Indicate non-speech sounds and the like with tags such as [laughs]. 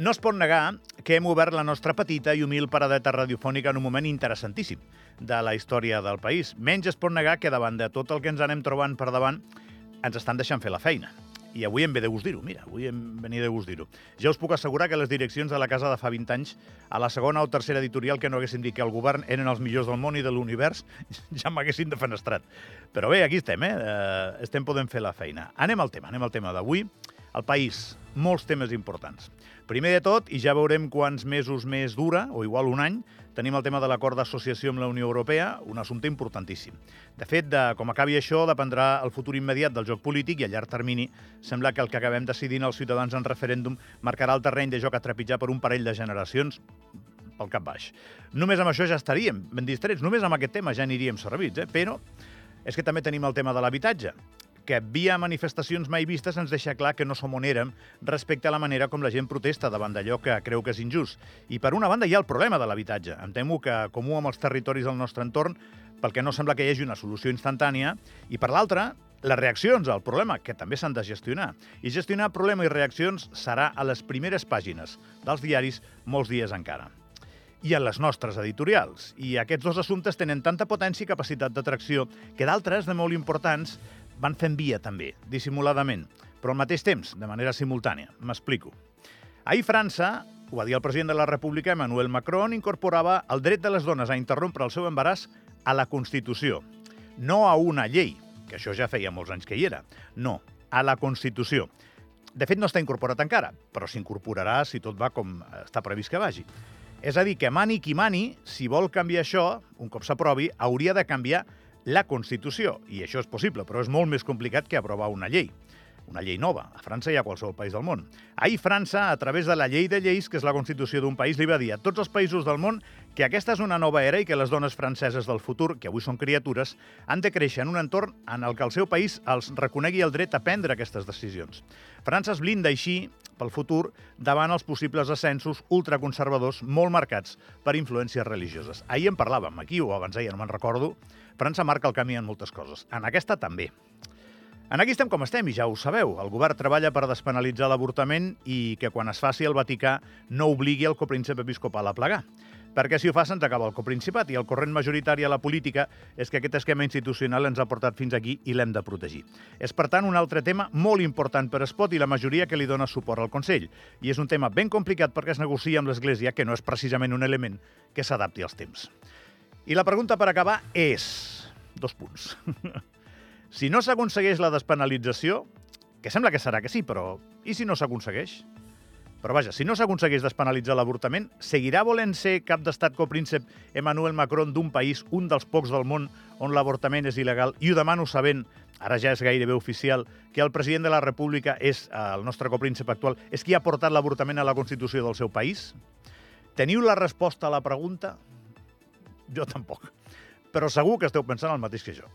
No es pot negar que hem obert la nostra petita i humil paradeta radiofònica en un moment interessantíssim de la història del país. Menys es pot negar que davant de tot el que ens anem trobant per davant ens estan deixant fer la feina. I avui em ve de gust dir-ho, mira, avui em venia de gust dir-ho. Ja us puc assegurar que les direccions de la casa de fa 20 anys, a la segona o tercera editorial que no haguessin dit que el govern eren els millors del món i de l'univers, [laughs] ja m'haguessin defenestrat. Però bé, aquí estem, eh? eh? Estem podent fer la feina. Anem al tema, anem al tema d'avui. El país, molts temes importants. Primer de tot, i ja veurem quants mesos més dura, o igual un any, tenim el tema de l'acord d'associació amb la Unió Europea, un assumpte importantíssim. De fet, de com acabi això, dependrà el futur immediat del joc polític i a llarg termini sembla que el que acabem decidint els ciutadans en referèndum marcarà el terreny de joc a trepitjar per un parell de generacions pel cap baix. Només amb això ja estaríem ben distrets, només amb aquest tema ja aniríem servits, eh? però és que també tenim el tema de l'habitatge que via manifestacions mai vistes ens deixa clar que no som on érem respecte a la manera com la gent protesta davant d'allò que creu que és injust. I per una banda hi ha el problema de l'habitatge. Em temo que, comú amb els territoris del nostre entorn, pel que no sembla que hi hagi una solució instantània, i per l'altra, les reaccions al problema, que també s'han de gestionar. I gestionar problema i reaccions serà a les primeres pàgines dels diaris molts dies encara i en les nostres editorials. I aquests dos assumptes tenen tanta potència i capacitat d'atracció que d'altres, de molt importants, van fent via també, dissimuladament, però al mateix temps, de manera simultània. M'explico. Ahir França, ho va dir el president de la República, Emmanuel Macron, incorporava el dret de les dones a interrompre el seu embaràs a la Constitució. No a una llei, que això ja feia molts anys que hi era. No, a la Constitució. De fet, no està incorporat encara, però s'incorporarà si tot va com està previst que vagi. És a dir, que mani qui mani, si vol canviar això, un cop s'aprovi, hauria de canviar la Constitució. I això és possible, però és molt més complicat que aprovar una llei una llei nova, a França i a qualsevol país del món. Ahir França, a través de la llei de lleis, que és la Constitució d'un país, li va dir a tots els països del món que aquesta és una nova era i que les dones franceses del futur, que avui són criatures, han de créixer en un entorn en el que el seu país els reconegui el dret a prendre aquestes decisions. França es blinda així pel futur davant els possibles ascensos ultraconservadors molt marcats per influències religioses. Ahir en parlàvem, aquí o abans ahir, no me'n recordo, França marca el camí en moltes coses. En aquesta també. En aquí estem com estem, i ja ho sabeu. El govern treballa per despenalitzar l'avortament i que quan es faci el Vaticà no obligui el copríncep episcopal a plegar. Perquè si ho fa se'ns acaba el coprincipat i el corrent majoritari a la política és que aquest esquema institucional ens ha portat fins aquí i l'hem de protegir. És, per tant, un altre tema molt important per Espot i la majoria que li dona suport al Consell. I és un tema ben complicat perquè es negocia amb l'Església, que no és precisament un element que s'adapti als temps. I la pregunta per acabar és... Dos punts. [laughs] si no s'aconsegueix la despenalització, que sembla que serà que sí, però i si no s'aconsegueix? Però vaja, si no s'aconsegueix despenalitzar l'avortament, seguirà volent ser cap d'estat copríncep Emmanuel Macron d'un país, un dels pocs del món, on l'avortament és il·legal? I ho demano sabent, ara ja és gairebé oficial, que el president de la República és eh, el nostre copríncep actual, és qui ha portat l'avortament a la Constitució del seu país? Teniu la resposta a la pregunta? Jo tampoc. Però segur que esteu pensant el mateix que jo.